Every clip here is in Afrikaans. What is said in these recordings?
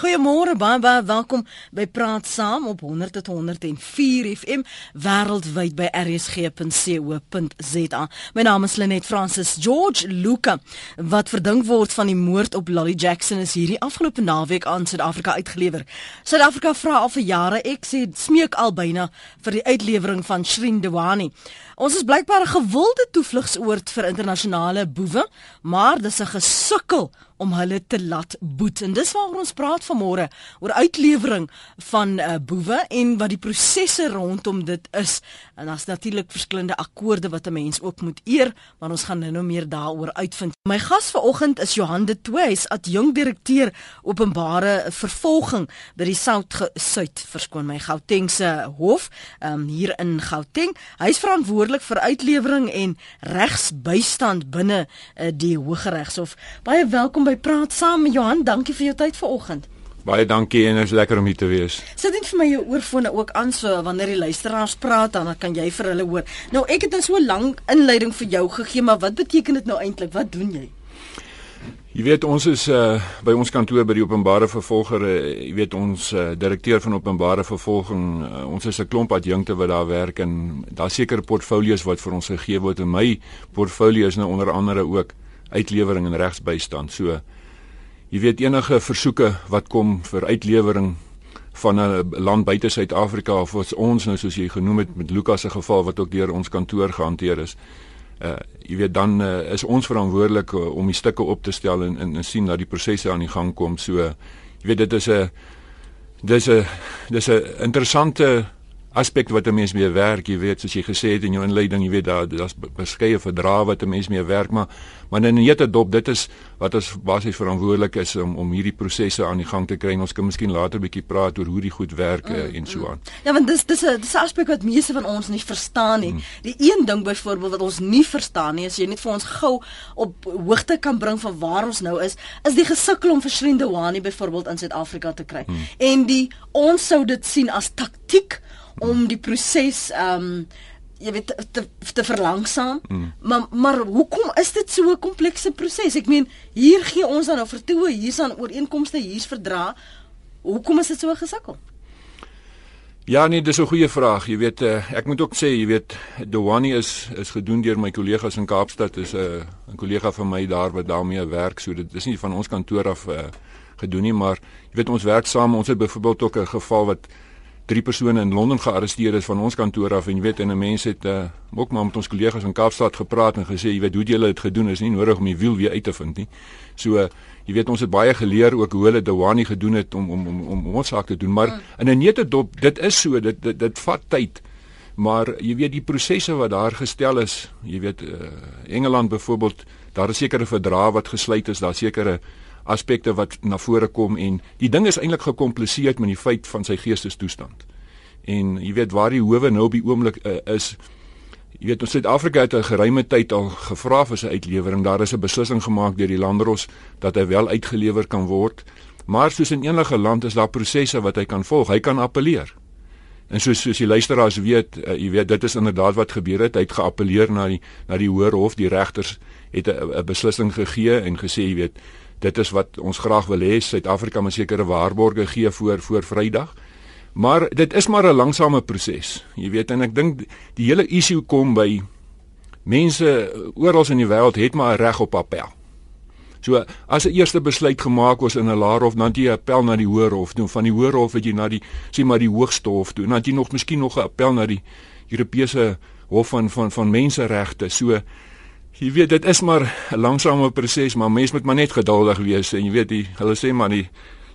Goeiemôre baie baie welkom by Praat Saam op 100.104 FM wêreldwyd by rsg.co.za. My naam is Lenet Francis George Luka wat verdink word van die moord op Lolly Jackson is hierdie afgelope naweek aan Suid-Afrika uitgelewer. Suid-Afrika vra al vir jare ek sê smeek al byna vir die uitlewering van Shrin Dewani. Ons is blykbaar 'n gewilde toevlugsoord vir internasionale boewe, maar dis 'n gesukkel om hulle te laat boet. En dis waaroor ons praat vanmôre oor uitlewering van uh, boewe en wat die prosesse rondom dit is. En daar's natuurlik verskillende akkoorde wat 'n mens ook moet eer, maar ons gaan nou-nou meer daaroor uitvind. My gas vanoggend is Johan de Toys, adjunk direkteur openbare vervolging by die South Suid verskoon my Gautengse hof um, hier in Gauteng. Hy is verantwoordelik vir uitlewering en regsbystand binne uh, die Hooggeregshof. Baie welkom by Praat Saam Johan, dankie vir jou tyd vanoggend. Baie dankie en is lekker om hier te wees. Sit net vir my jou oorfone ook aan so wanneer die luisteraars praat dan kan jy vir hulle hoor. Nou ek het 'n so lank inleiding vir jou gegee, maar wat beteken dit nou eintlik? Wat doen jy? Jy weet ons is uh by ons kantoor by die openbare vervolger, uh, jy weet ons uh, direkteur van openbare vervolging, uh, ons is 'n klomp adjunkte wat daar werk en daar seker portfolios wat vir ons gegee word en my portfolio is nou onder andere ook uitlewering en regsbystand. So jy weet enige versoeke wat kom vir uitlewering van 'n land buite Suid-Afrika of wat ons nou soos jy genoem het met Lukas se geval wat ook deur ons kantoor gehanteer is. Uh jy weet dan uh, is ons verantwoordelik uh, om die stukke op te stel en en, en sien dat die prosesse aan die gang kom. So jy weet dit is 'n dis 'n dis 'n interessante aspek wat 'n mens mee werk, jy weet, soos jy gesê het in jou inleiding, jy weet daar daar's beskeie verdrae wat 'n mens mee werk, maar maar in 'n nette dop, dit is wat ons basies verantwoordelik is om om hierdie prosesse aan die gang te kry. En ons kan miskien later 'n bietjie praat oor hoe die goed werk mm, en so aan. Ja, want dis dis 'n dis 'n aspek wat meeste van ons nie verstaan nie. Mm. Die een ding byvoorbeeld wat ons nie verstaan nie, as jy net vir ons gou op hoogte kan bring van waar ons nou is, is die gesukkel om vir Shrindewani byvoorbeeld in Suid-Afrika te kry. Mm. En die ons sou dit sien as taktiek om die proses um, jy weet te te verlangsaam. Mm. Maar maar hoekom is dit so 'n komplekse proses? Ek meen hier gee ons dan nou vertoë, hier's dan ooreenkomste, hier's verdra. Hoekom is dit so gesukkel? Ja nee, dis 'n goeie vraag. Jy weet uh, ek moet ook sê, jy weet Dewani is is gedoen deur my kollegas in Kaapstad. Is 'n uh, 'n kollega van my daar wat daarmee werk. So dit is nie van ons kantoor af uh, gedoen nie, maar jy weet ons werk saam. Ons het byvoorbeeld ook 'n geval wat drie persone in Londen gearresteer is van ons kantoor af en jy weet en 'n mens het uh, ook maar met ons kollegas in Kaapstad gepraat en gesê jy weet hoe julle dit gedoen is nie nodig om die wiel weer uit te vind nie. So uh, jy weet ons het baie geleer ook hoe hulle Dewani gedoen het om om om om ons saak te doen maar mm. in 'n nette dop dit is so dit dit, dit vat tyd. Maar jy weet die prosesse wat daar gestel is, jy weet uh, Engeland byvoorbeeld, daar is sekere verdrae wat gesluit is, daar sekere aspekte wat na vore kom en die ding is eintlik gekompliseer met die feit van sy geestestoestand. En jy weet waar die howe nou op die oomblik uh, is. Jy weet ons Suid-Afrika het 'n geruime tyd al gevra vir sy uitlewering. Daar is 'n beslissing gemaak deur die landros dat hy wel uitgelewer kan word. Maar soos in enige land is daar prosesse wat hy kan volg. Hy kan appeleer. En soos soos die luisteraars weet, uh, jy weet dit is inderdaad wat gebeur het. Hy het geappeleer na die na die hoër hof. Die regters het 'n beslissing gegee en gesê jy weet dit is wat ons graag wil hê Suid-Afrika moet sekere waarborge gee voor voor Vrydag. Maar dit is maar 'n langsame proses. Jy weet en ek dink die hele issue kom by mense oral in die wêreld het maar 'n reg op appel. So as 'n eerste besluit gemaak was in 'n laer hof, dan jy appel na die hoër hof, doen van die hoër hof het jy na die sê maar die hoogste hof toe, dan jy nog miskien nog 'n appel na die Europese hof van van van menseregte. So Jy weet dit is maar 'n langsame proses, maar mens moet maar net geduldig wees en jy weet die hulle sê maar die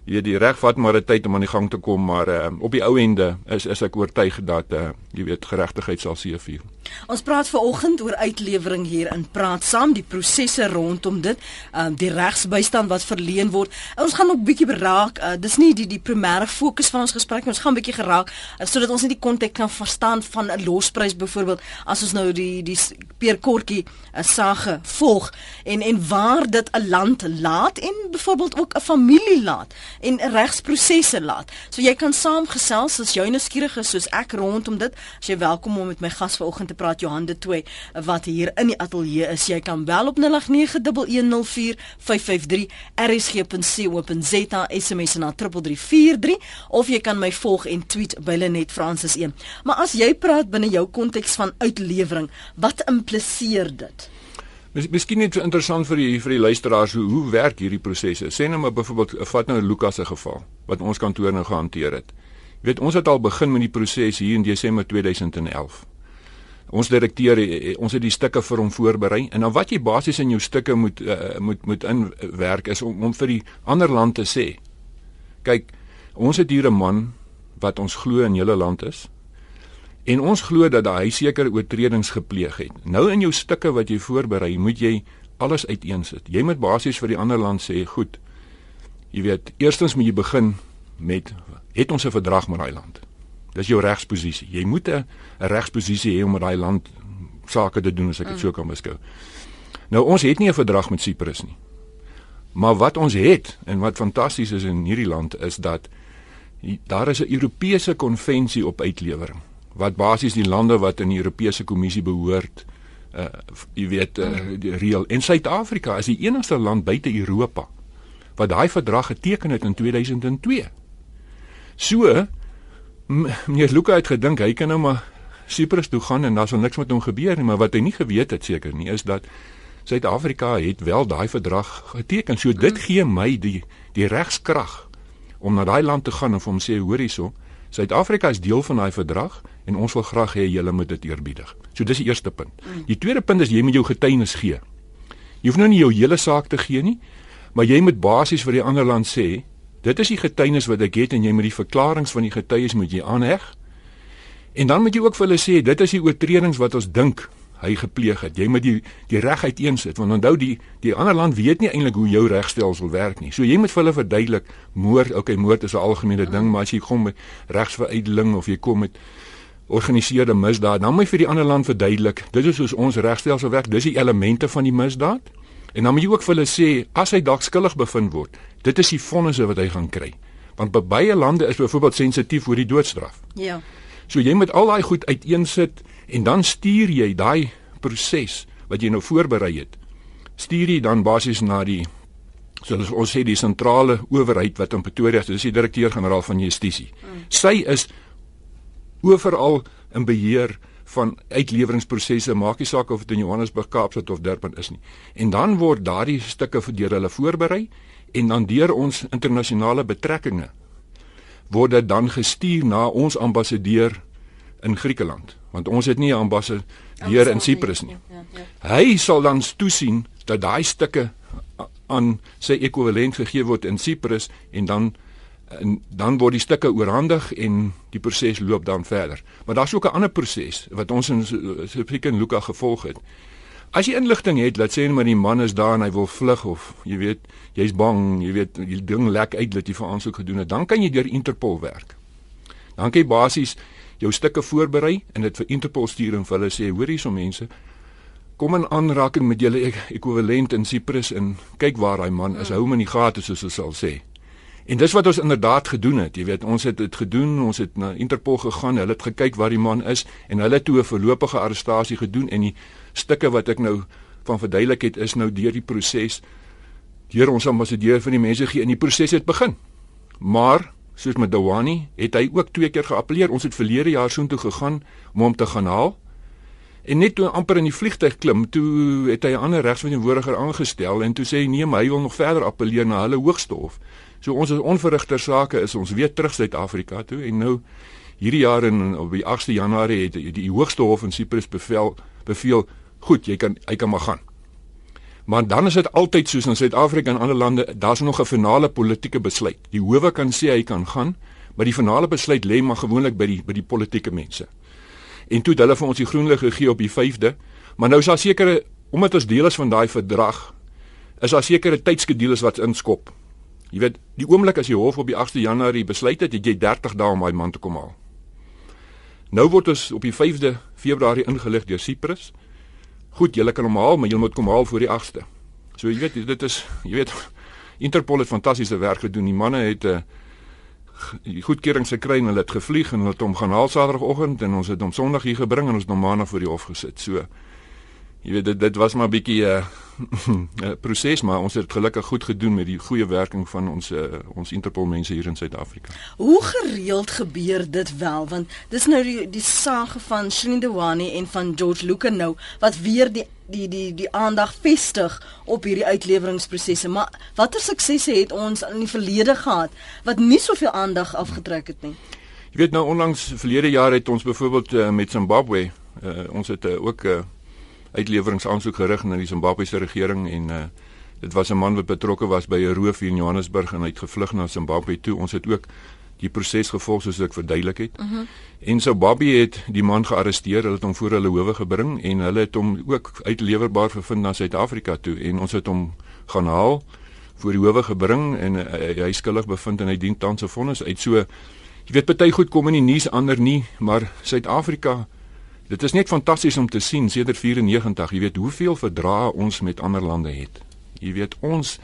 jy weet die reg vat maar 'n tyd om aan die gang te kom, maar uh, op die ou ende is is ek oortuig dat uh, jy weet geregtigheid sal seëvier. Ons praat ver oggend oor uitlewering hier in Praat Saam, die prosesse rondom dit, um, die regsbystand wat verleen word. Ons gaan ook bietjie beraak, uh, dis nie die die primêre fokus van ons gesprek nie, ons gaan bietjie geraak uh, sodat ons net die konteks kan verstaan van 'n losprys byvoorbeeld as ons nou die die Peer Kortjie uh, sage volg en en waar dit 'n land laat en byvoorbeeld ook 'n familie laat en regsprosesse laat. So jy kan saamgesels as jy nuuskierig is soos ek rondom dit. As jy welkom om met my gas vanoggend te praat Johan de Tooi wat hier in die ateljee is. Jy kan bel op 0891104553 rsg.co.za SMS na 3343 of jy kan my volg en tweet by Lenet Francis 1. Maar as jy praat binne jou konteks van uitlewering, wat impliseer dit? Mis, miskien net interessant vir die vir die luisteraars hoe hoe werk hierdie prosesse. Sê nou maar byvoorbeeld vat nou Lukas se geval wat ons kantoor nou gehanteer het. Jy weet ons het al begin met die proses hier in Desember 2011. Ons direkteur ons het die stukke vir hom voorberei en dan wat jy basies in jou stukke moet uh, moet moet inwerk is om om vir die ander land te sê. Kyk, ons het hier 'n man wat ons glo in hele land is. En ons glo dat hy sekere oortredings gepleeg het. Nou in jou stukke wat jy voorberei, moet jy alles uiteensit. Jy moet basies vir die ander land sê, goed. Jy weet, eerstens moet jy begin met het ons 'n verdrag met daai land. Dis jou regsposisie. Jy moet 'n regsposisie hê om met daai land sake te doen as ek dit mm. so kan beskou. Nou ons het nie 'n verdrag met Siprus nie. Maar wat ons het en wat fantasties is in hierdie land is dat daar is 'n Europese konvensie op uitlewering wat basies die lande wat in die Europese Kommissie behoort uh jy weet uh, die reël en Suid-Afrika is die enigste land buite Europa wat daai verdrag geteken het in 2002. So meneer Luka het gedink hy kan nou maar Cyprus toe gaan en daar sal niks met hom gebeur nie, maar wat hy nie geweet het seker nie is dat Suid-Afrika het wel daai verdrag geteken. So dit gee my die die regskrag om na daai land te gaan en vir hom sê hoor hierso, Suid-Afrika is deel van daai verdrag en ons wil graag hê julle moet dit eerbiedig. So dis die eerste punt. Mm. Die tweede punt is jy moet jou getuienis gee. Jy hoef nou nie jou hele saak te gee nie, maar jy moet basies vir die ander land sê, dit is die getuienis wat ek het en jy moet die verklaringe van die getuies moet jy aanheg. En dan moet jy ook vir hulle sê, dit is die oortredings wat ons dink hy gepleeg het. Jy moet die die reg uiteensit want onthou die die ander land weet nie eintlik hoe jou regstelsel werk nie. So jy moet vir hulle verduidelik moord, okay, moord is 'n algemene ding, maar as jy kom met regsveruideling of jy kom met organiseerde misdaad, dan moet jy vir die ander land verduidelik, dit is hoe ons regstelsel werk, dis die elemente van die misdaad. En dan moet jy ook vir hulle sê as hy dalk skuldig bevind word, dit is die vonnisse wat hy gaan kry. Want by baie lande is byvoorbeeld sensitief oor die doodstraf. Ja. So jy moet al daai goed uiteensit en dan stuur jy daai proses wat jy nou voorberei het. Stuur jy dan basies na die soos ons sê die sentrale owerheid wat in Pretoria is, dis die direkteur-generaal van Justisie. Mm. Sy is oral in beheer van uitleweringsprosesse, maak nie saak of dit in Johannesburg, Kaapstad of Durban is nie. En dan word daardie stukke vir deur hulle voorberei en dan deur ons internasionale betrekkinge word dit dan gestuur na ons ambassadeur in Griekeland want ons het nie 'n ambassadeur in Siprus nie. Ja, ja. Hy sal dan toesien dat daai stukke aan sy ekwivalent gegee word in Siprus en dan en dan word die stukke oorhandig en die proses loop dan verder. Maar daar's ook 'n ander proses wat ons in Suid-Afrika en Luka gevolg het. As jy inligting het, laat sê net maar die man is daar en hy wil vlug of jy weet, jy's bang, jy weet, die ding lek uit dat jy vir aansoek gedoen het, dan kan jy deur Interpol werk. Dan kan jy basies jou stukke voorberei en dit vir Interpol stuur en vir hulle sê hoor hierso mense kom in aanraking met julle ekwivalent in Cyprus en kyk waar daai man is. Hou hom in die gate soos ons sal sê. En dis wat ons inderdaad gedoen het jy weet. Ons het dit gedoen ons het na Interpol gegaan hulle het gekyk waar die man is en hulle het toe 'n voorlopige arrestasie gedoen en die stukke wat ek nou van verduidelik het is nou deur die proses. Deur ons ambassadeur van die mense gee in die proses het begin. Maar soos met Dawani, het hy ook twee keer geappeleer. Ons het verlede jaar soontoe gegaan om hom te gaan haal. En net toe amper in die vliegtuig klim, toe het hy 'n ander regsverantwoordiger aangestel en toe sê hy nee, maar hy wil nog verder appeleer na hulle hoogste hof. So ons is onverrigter sake is ons weer terug Suid-Afrika toe en nou hierdie jaar in op die 8de Januarie het die, die hoogste hof in Cyprus bevel beveel goed, jy kan hy kan maar gaan. Maar dan is dit altyd soos in Suid-Afrika en ander lande, daar's nog 'n finale politieke besluit. Die howe kan sê hy kan gaan, maar die finale besluit lê maar gewoonlik by die by die politieke mense. En toe het hulle vir ons die groen lig gegee op die 5de, maar nou is daar sekere omdat ons deel is van daai verdrag, is daar sekere tydskedules wat inskop. Jy weet, die oomblik as die hof op die 8de Januarie besluit het, het jy 30 dae om daai man te kom haal. Nou word ons op die 5de Februarie ingelig deur Cyprus. Goed, julle kan hom haal, maar julle moet kom haal voor die 8ste. So jy weet, dit is jy weet Interpol het fantastiese werk gedoen. Die manne het 'n uh, die goedkeuring gekry en hulle het gevlieg en hulle het hom gaan haal Saterdagoggend en ons het hom Sondag hier gebring en ons het hom Maandag voor die hof gesit. So jy weet dit dit was maar 'n bietjie 'n uh, proses maar ons het gelukkig goed gedoen met die goeie werking van ons uh, ons Interpol mense hier in Suid-Afrika. Hoe gereeld gebeur dit wel want dis nou die die saak van Shrindewani en van George Luke nou wat weer die die die die aandag vestig op hierdie uitleweringsprosesse maar watter suksese het ons in die verlede gehad wat nie soveel aandag afgetrek het nie. Jy weet nou onlangs verlede jaar het ons byvoorbeeld uh, met Zimbabwe uh, ons het uh, ook 'n uh, uitleweringsaansoek gerig na die Zimbabwese regering en uh, dit was 'n man wat betrokke was by 'n roof in Johannesburg en hy het gevlug na Zimbabwe toe. Ons het ook die proses gevolg soos ek verduidelik het. Uh mhm. -huh. En Zimbabwe het die man gearresteer, hulle het hom voor hulle howe gebring en hulle het hom ook uitlewerbaar bevind na Suid-Afrika toe en ons het hom gaan haal voor die howe gebring en uh, hy skuldig bevind en hy dien tans 'n vonnis uit. So jy weet baie goed kom in die nuus ander nie, maar Suid-Afrika Dit is net fantasties om te sien sedert 94, jy weet hoeveel verdrae ons met ander lande het. Jy weet ons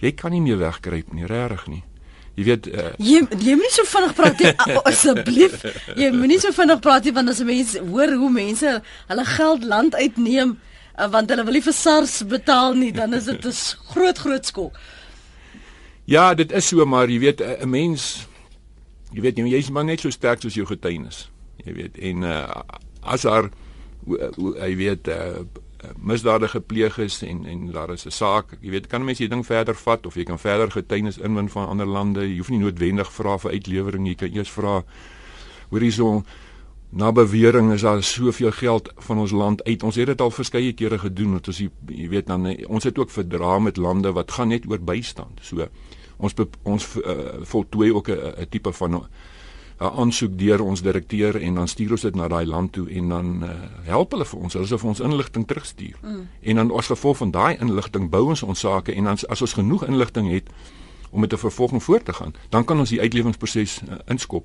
jy kan nie meer wegkruip nie, regtig nie. Jy weet uh, jy jy moet nie so vinnig praat nie asseblief. Jy moet nie so vinnig praat nie want as mense hoor hoe mense hulle geld land uitneem uh, want hulle wil nie vir SARS betaal nie, dan is dit 'n groot groot skok. Ja, dit is so maar jy weet 'n mens jy weet jy is maar net so sterk soos jou getuienis. Jy weet en uh, as haar hy weet uh, misdade gepleeg is en en daar is 'n saak, jy weet kan mense die ding verder vat of jy kan verder getuienis inwin van ander lande. Jy hoef nie noodwendig vra vir uitlewering, jy kan eers vra hoor hierso na bewering is daar soveel geld van ons land uit. Ons het dit al verskeie kere gedoen want ons jy weet dan ons het ook verdra met lande wat gaan net oor bystand. So ons ons uh, voltooi ook 'n tipe van 'n aansoek deur ons direkteur en dan stuur ons dit na daai land toe en dan uh, help hulle vir ons. Hulle sê vir ons inligting terugstuur. Mm. En dan as gevolg van daai inligting bou ons ons sake en dan as ons genoeg inligting het om met 'n vervolging voort te gaan, dan kan ons die uitlewingsproses uh, inskop.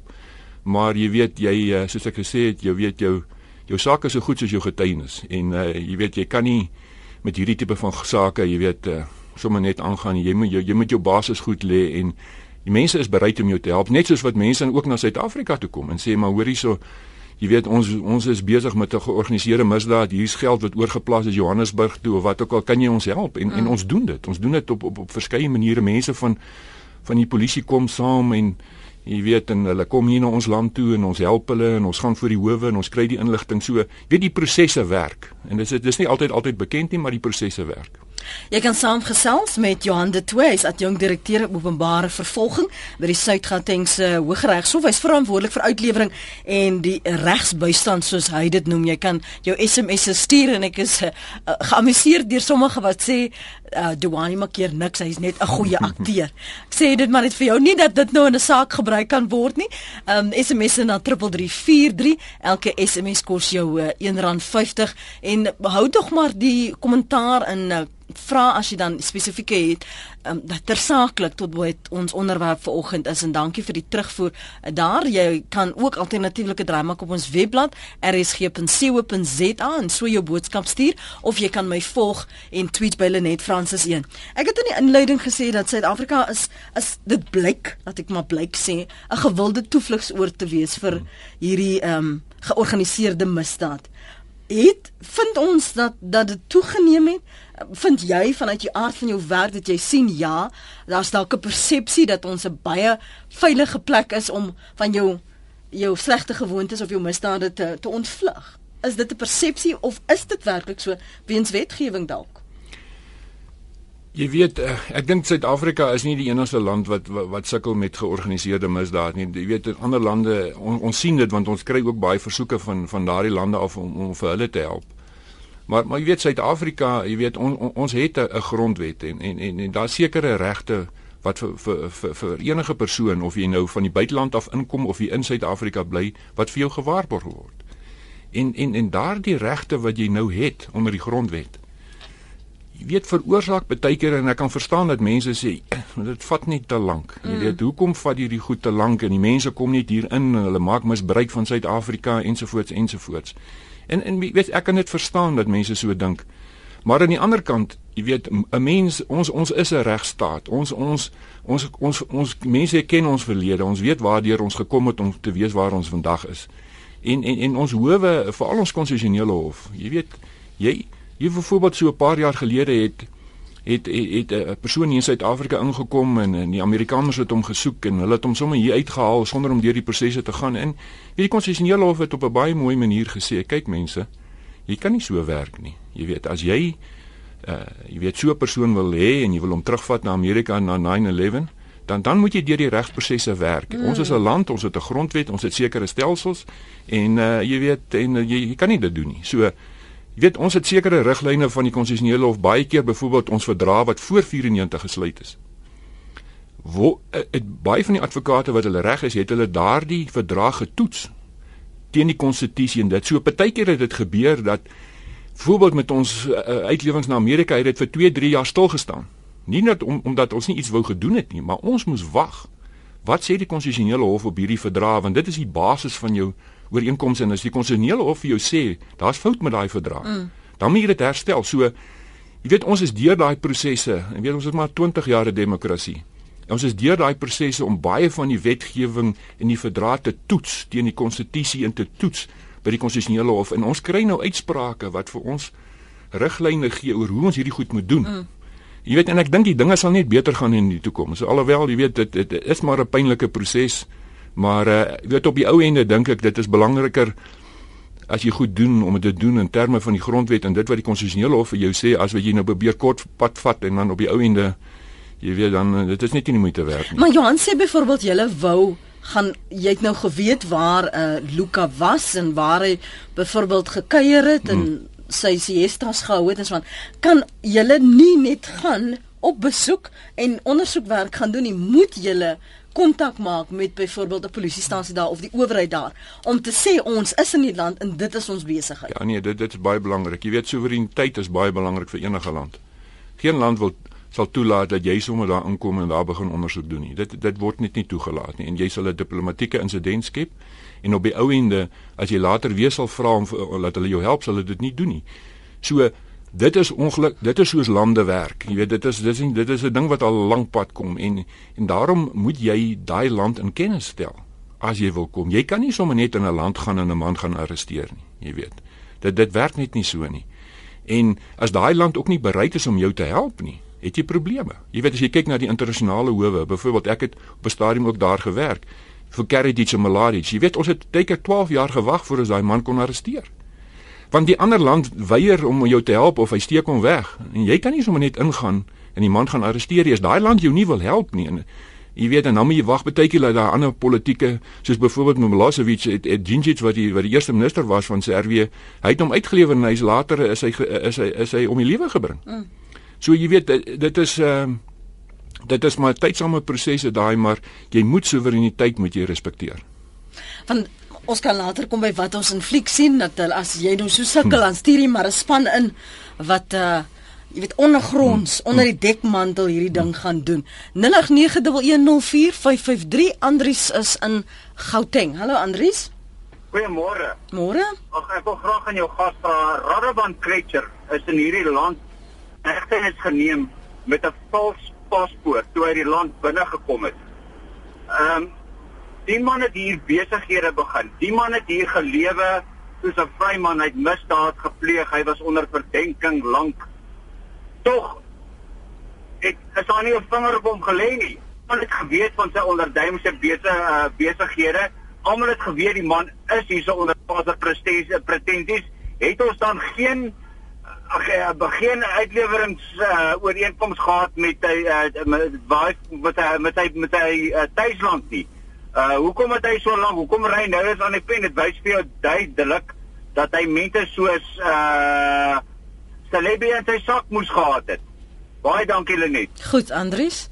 Maar jy weet jy uh, soos ek gesê het, jy weet jou jou saak is so goed soos jou getuienis en uh, jy weet jy kan nie met hierdie tipe van sake, jy weet uh, sommer net aangaan. Jy moet jy, jy moet jou basis goed lê en Die mense is bereid om jou te help, net soos wat mense ook na Suid-Afrika toe kom en sê maar hoor hierso, jy weet ons ons is besig met 'n georganiseerde misdaad. Hier's geld wat oorgeplaas is Johannesburg toe of wat ook al, kan jy ons help? En mm. en ons doen dit. Ons doen dit op op op verskeie maniere. Mense van van die polisie kom saam en jy weet en hulle kom hier na ons land toe en ons help hulle en ons gaan voor die howe en ons kry die inligting so. Weet die prosesse werk. En dis dis nie altyd altyd bekend nie, maar die prosesse werk. Jy kan saamgesels met Johan de Toey, as jong direkteur openbare vervolging by die Suid-Gautengse Hooggeregshof. Hy's verantwoordelik vir uitlewering en die regsbystand soos hy dit noem. Jy kan jou SMS stuur en ek is uh, geamuseerd deur sommige wat sê uh, Duani maak hier niks, hy's net 'n goeie akteur. Ek sê dit maar net vir jou, nie dat dit nou in 'n saak gebruik kan word nie. Um SMS na 3343. Elke SMS kos jou uh, R1.50 en hou tog maar die kommentaar in uh, vra as jy dan spesifieke het um, dat tersaaklik tot by ons onderwerp vanoggend is en dankie vir die terugvoer. Daar jy kan ook alternatiefelike draai maak op ons webblad rsg.co.za en so jou boodskap stuur of jy kan my volg en tweet by Lenet Francis 1 ek het in die inleiding gesê dat Suid-Afrika is is dit blyk dat ek maar blyk sê 'n gewilde toevlugsoord te wees vir hierdie ehm um, georganiseerde misdaad. Het vind ons dat dat dit toegeneem het vind jy vanuit die aard van jou werk dat jy sien ja daar's dalk 'n persepsie dat ons 'n baie veilige plek is om van jou jou slegte gewoontes of jou misdade te te ontvlug is dit 'n persepsie of is dit werklik so weens wetgewing dalk Jy weet eh, ek dink Suid-Afrika is nie die enigste land wat wat, wat sukkel met georganiseerde misdaad nie. Jy weet in ander lande on, ons sien dit want ons kry ook baie versoeke van van daardie lande af om om vir hulle te help. Maar maar jy weet Suid-Afrika, jy weet on, on, ons het 'n grondwet en en en, en daar sekere regte wat vir, vir vir vir enige persoon of jy nou van die buiteland af inkom of jy in Suid-Afrika bly wat vir jou gewaarborg word. En en en daardie regte wat jy nou het onder die grondwet jy weet veroorsaak baie keer en ek kan verstaan dat mense sê dit vat net te lank. Jy mm. weet hoekom vat hierdie goed te lank en die mense kom net hier in en hulle maak misbruik van Suid-Afrika ensovoorts ensovoorts. En en weet ek kan dit verstaan dat mense so dink. Maar aan die ander kant jy weet 'n mens ons ons is 'n regstaat. Ons ons ons ons ons mense ken ons verlede. Ons weet waardeur ons gekom het om te weet waar ons vandag is. En en en ons howe, veral ons konstitusionele hof. Jy weet jy jy byvoorbeeld so 'n paar jaar gelede het het het 'n persoon hier in Suid-Afrika ingekom en, en die Amerikaners het hom gesoek en hulle het hom sommer hier uitgehaal sonder om deur die prosesse te gaan. En hierdie konstitusionele hof het op 'n baie mooi manier gesê, kyk mense, jy kan nie so werk nie. Jy weet, as jy uh jy weet so 'n persoon wil hê en jy wil hom terugvat na Amerika na 9/11, dan dan moet jy deur die regsprosesse werk. Mm. Ons is 'n land, ons het 'n grondwet, ons het sekere stelsels en uh jy weet en uh, jy, jy kan nie dit doen nie. So Jy weet ons het sekere riglyne van die konstitusionele hof baie keer byvoorbeeld ons verdra wat voor 94 gesluit is. Wo het eh, baie van die advokate wat hulle reg is, het hulle daardie verdrag getoets teen die konstitusie en dit so partykeer het dit gebeur dat byvoorbeeld met ons uh, uitlewings na Amerika het dit vir 2, 3 jaar stil gestaan. Nie net om, omdat ons nie iets wou gedoen het nie, maar ons moes wag. Wat sê die konstitusionele hof op hierdie verdrag want dit is die basis van jou ooreenkomste en as die konstitusionele hof vir jou sê daar's fout met daai verdrag, mm. dan moet jy dit herstel. So jy weet ons is deur daai prosesse. Jy weet ons het maar 20 jaar demokrasie. Ons is deur daai prosesse om baie van die wetgewing in die verdrag te toets teen die konstitusie en te toets by die konstitusionele hof en ons kry nou uitsprake wat vir ons riglyne gee oor hoe ons hierdie goed moet doen. Mm. Jy weet en ek dink die dinge sal net beter gaan in die toekoms. Alhoewel jy weet dit, dit is maar 'n pynlike proses. Maar uh weet op die ou ende dink ek dit is belangriker as jy goed doen om dit te doen in terme van die grondwet en dit wat die konstitusionele hof vir jou sê as wat jy nou probeer kort pad vat en dan op die ou ende jy weet dan eh, dit is net nie moeite werd nie. Maar Johan sê byvoorbeeld jy wou gaan jy het nou geweet waar uh Luka was en waar hy byvoorbeeld gekuier het en hmm. sy siestas gehou het en so aan kan jy nie net gaan op besoek en ondersoekwerk gaan doen nie moet jy kontak maak met byvoorbeeld 'n polisiestasie daar of die owerheid daar om te sê ons is in die land en dit is ons besigheid. Ja nee, dit dit is baie belangrik. Jy weet soewereiniteit is baie belangrik vir enige land. Geen land wil sal toelaat dat jy sommer daar inkom en daar begin ondersoek doen nie. Dit dit word net nie toegelaat nie en jy sal 'n diplomatieke insident skep en op die ou ende as jy later weer sal vra om laat hulle jou help, sal hulle dit nie doen nie. So Dit is ongeluk, dit is soos lande werk. Jy weet dit is dit is dit is 'n ding wat al lank pad kom en en daarom moet jy daai land in kennis stel as jy wil kom. Jy kan nie sommer net in 'n land gaan en 'n man gaan arresteer nie, jy weet. Dit dit werk net nie so nie. En as daai land ook nie bereid is om jou te help nie, het jy probleme. Jy weet as jy kyk na die internasionale howe, byvoorbeeld ek het op 'n stadium ook daar gewerk vir Karadzic en Mladic. Jy weet ons het teken 12 jaar gewag voor ons daai man kon arresteer want die ander land weier om jou te help of hy steek hom weg. En jy kan nie sommer net ingaan en die man gaan arresteer as daai land jou nie wil help nie en jy weet en dan moet jy wag baie tydjie dat daar ander politieke soos byvoorbeeld Milosevic het, het Djindjic wat die wat die eerste minister was van Servië hy het hom uitgelewer en hy's later is hy is hy is hy om die lewe gebring. Mm. so jy weet dit is ehm uh, dit is maar tydsame prosesse daai maar jy moet soewereiniteit moet jy respekteer. Van ons kan later kom by wat ons in fliek sien dat as jy nou so sukkel hm. dan stuur jy maar 'n span in wat uh jy weet ondergronds hm. onder die dekmantel hierdie ding gaan doen. 0891104553 Andries is in Gauteng. Hallo Andries. Goeiemôre. Môre. Ag ek wil graag aan jou gas vra. Radovan Kretcher is in hierdie land egtenis geneem met 'n vals paspoort toe hy die land binne gekom het. Ehm um, Die man het hier besighede begin. Die man het hier gelewe soos 'n vryman, hy het misdaad gepleeg, hy was onder verdenking lank. Tog ek is daar nie 'n vinger op hom gelê nie. Man het geweet van sy onderduimse besige uh, besighede. Almal het geweet die man is hierso onder vader pretensies, pretensies. Het ons dan geen ag ja, begin uitlewerings uh, ooreenkoms gehad met hy uh, met met hy met hy met hy uh, tuisland nie. Uh hoekom het hy so lank? Hoekom ry nou is aan die pen? Dit wys vir jou duidelik dat hy mense soos uh Celebi in sy sak moes gehad het. Baie dankie Lenet. Goed, Andries.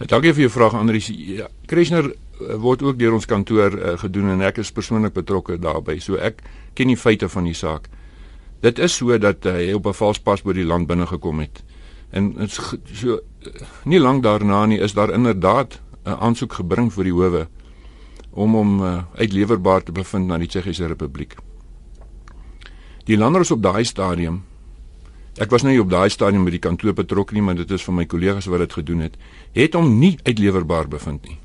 Dankie vir jou vraag Andries. Ja, Krishner uh, word ook deur ons kantoor uh, gedoen en ek is persoonlik betrokke daarbey. So ek ken die feite van die saak. Dit is so dat hy op 'n vals pas by die land binne gekom het. En so nie lank daarna nie is daar inderdaad 'n aansoek gebring vir die howe om hom uh, uitleverbaar te bevind na die Tsjechiese Republiek. Die landers op daai stadium ek was nou nie op daai stadium by die kantoor betrokke nie, maar dit is van my kollegas wat dit gedoen het, het hom nie uitlewerbaar bevind nie.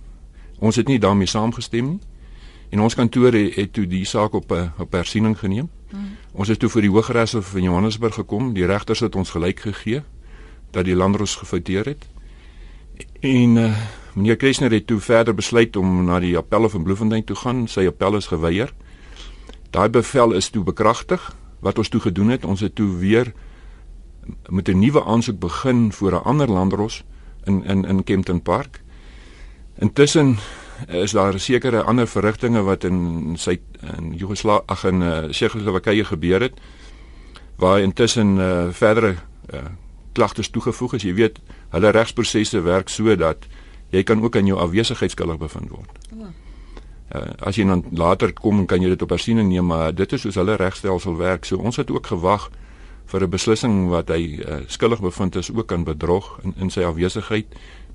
Ons het nie daarmee saamgestem nie. En ons kantoor het, het toe die saak op 'n eh, op hersiening geneem. Hmm. Ons het toe vir die Hooggeregshof van Johannesburg gekom. Die regters het ons gelyk gegee dat die landros gefouteer het. En uh, meneer Kreshner het toe verder besluit om na die appelle van Bloemfontein toe gaan. Sy appel is geweier. Daai bevel is toe bekragtig. Wat ons toe gedoen het, ons het toe weer met 'n nuwe aansoek begin vir 'n ander landros in in in Kempton Park. Intussen is daar sekere ander verrigtinge wat in sy in Joegoslawië ag in uh, Tsjechoslowakye gebeur het waar intussen uh, verdere uh, klagtes toegevoeg is. Jy weet, hulle regsprosesse werk so dat jy kan ook in jou afwesigheid skuldig bevind word. Uh, as jy dan later kom kan jy dit op hersiening neem, maar dit is soos hulle regstelsel werk. So ons het ook gewag vir 'n beslissing wat hy uh, skuldig bevind is ook aan bedrog in in sy afwesigheid,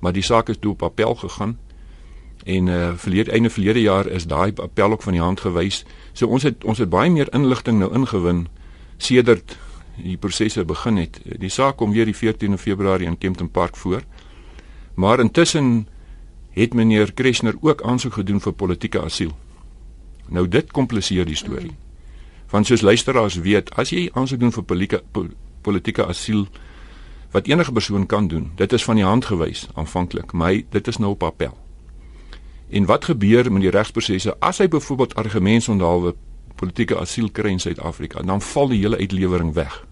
maar die saak is toe op appel gegaan. En uh verlede einde verlede jaar is daai appel ook van die hand gewys. So ons het ons het baie meer inligting nou ingewin sedert die prosesse begin het. Die saak kom weer die 14de Februarie in Kempton Park voor. Maar intussen het meneer Kreshner ook aansoek gedoen vir politieke asiel. Nou dit kompliseer die storie. Want soos luisteraars weet, as jy aansoek doen vir politieke politieke asiel wat enige persoon kan doen, dit is van die hand gewys aanvanklik, maar dit is nou op appel. En wat gebeur met die regsprosesse as hy byvoorbeeld argumentsondhalwe politieke asiel kry in Suid-Afrika, dan val die hele uitlewering weg.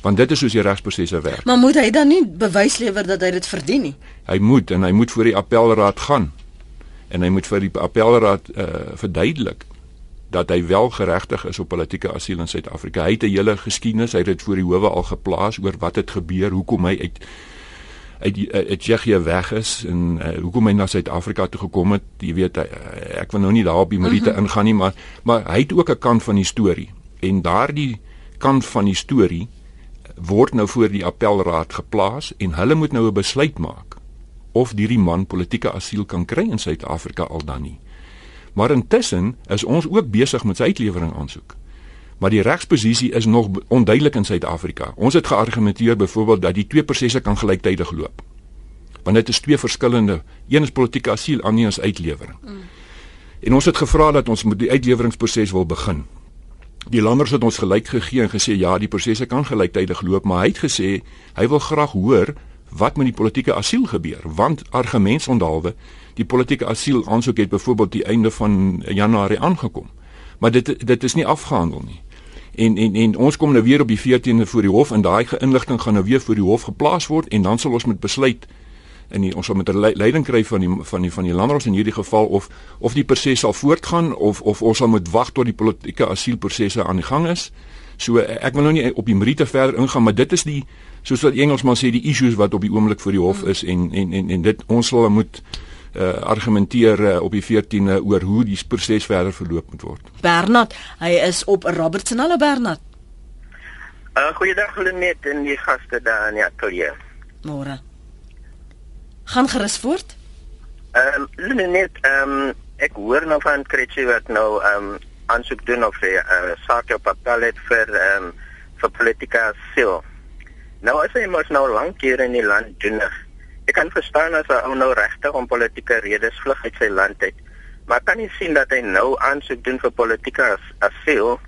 Want dit is soos die regsprosesse werk. Maar moet hy dan nie bewys lewer dat hy dit verdien nie? Hy moet en hy moet voor die appelraad gaan. En hy moet vir die appelraad uh, verduidelik dat hy wel geregtig is op politieke asiel in Suid-Afrika. Hy het 'n hele geskiedenis, hy het dit voor die howe al geplaas oor wat het gebeur, hoekom hy uit uit uit Tsjechië weg is en uh, hoekom hy na Suid-Afrika toe gekom het. Jy weet uh, ek wil nou nie daar op die Marite uh mhm. -huh. ingaan nie, maar maar hy het ook 'n kant van die storie. En daardie kant van die storie word nou voor die appelraad geplaas en hulle moet nou 'n besluit maak of hierdie man politieke asiel kan kry in Suid-Afrika al dan nie. Maar intussen is ons ook besig met sy uitlewering aansoek maar die regsposisie is nog onduidelik in Suid-Afrika. Ons het geargumenteer byvoorbeeld dat die twee prosesse kan gelyktydig loop. Want dit is twee verskillende, een is politieke asiel, ander is uitlewering. Mm. En ons het gevra dat ons moet die uitleweringsproses wil begin. Die landers het ons gelyk gegee en gesê ja, die prosesse kan gelyktydig loop, maar hy het gesê hy wil graag hoor wat met die politieke asiel gebeur, want argumentsondhalwe, die politieke asiel aansoek het byvoorbeeld die einde van Januarie aangekom. Maar dit dit is nie afgehandel nie en en en ons kom nou weer op die 14de voor die hof en daai inligting gaan nou weer voor die hof geplaas word en dan sal ons met besluit en die, ons sal met 'n leiding kry van die van die van die landros in hierdie geval of of die proses sal voortgaan of of ons sal moet wag tot die politieke asielprosesse aan die gang is. So ek wil nou nie op die meriete verder ingaan, maar dit is die soos wat Engelsman sê die issues wat op die oomblik voor die hof is en en en en dit ons sal moet uh, argumenteer uh, op die 14de oor hoe die proses verder verloop moet word. Bernard, hy is op Robertson. Hallo Bernard. Uh, goeiedag Lenet en die gaste daar in die ateljee. Môre. Gaan gerus voort. Ehm um, Lenet, ehm um, ek hoor nou van Kretsie wat nou ehm um, aansoek doen of sy uh, saak op appel het vir ehm um, vir politika asiel. Nou as hy mos nou lank hier in die land doen Ek kan verstaan as 'n ou nou regtig om politieke redes vlug uit sy land uit. Maar kan jy sien dat hy nou aansoek doen vir politieke as asiel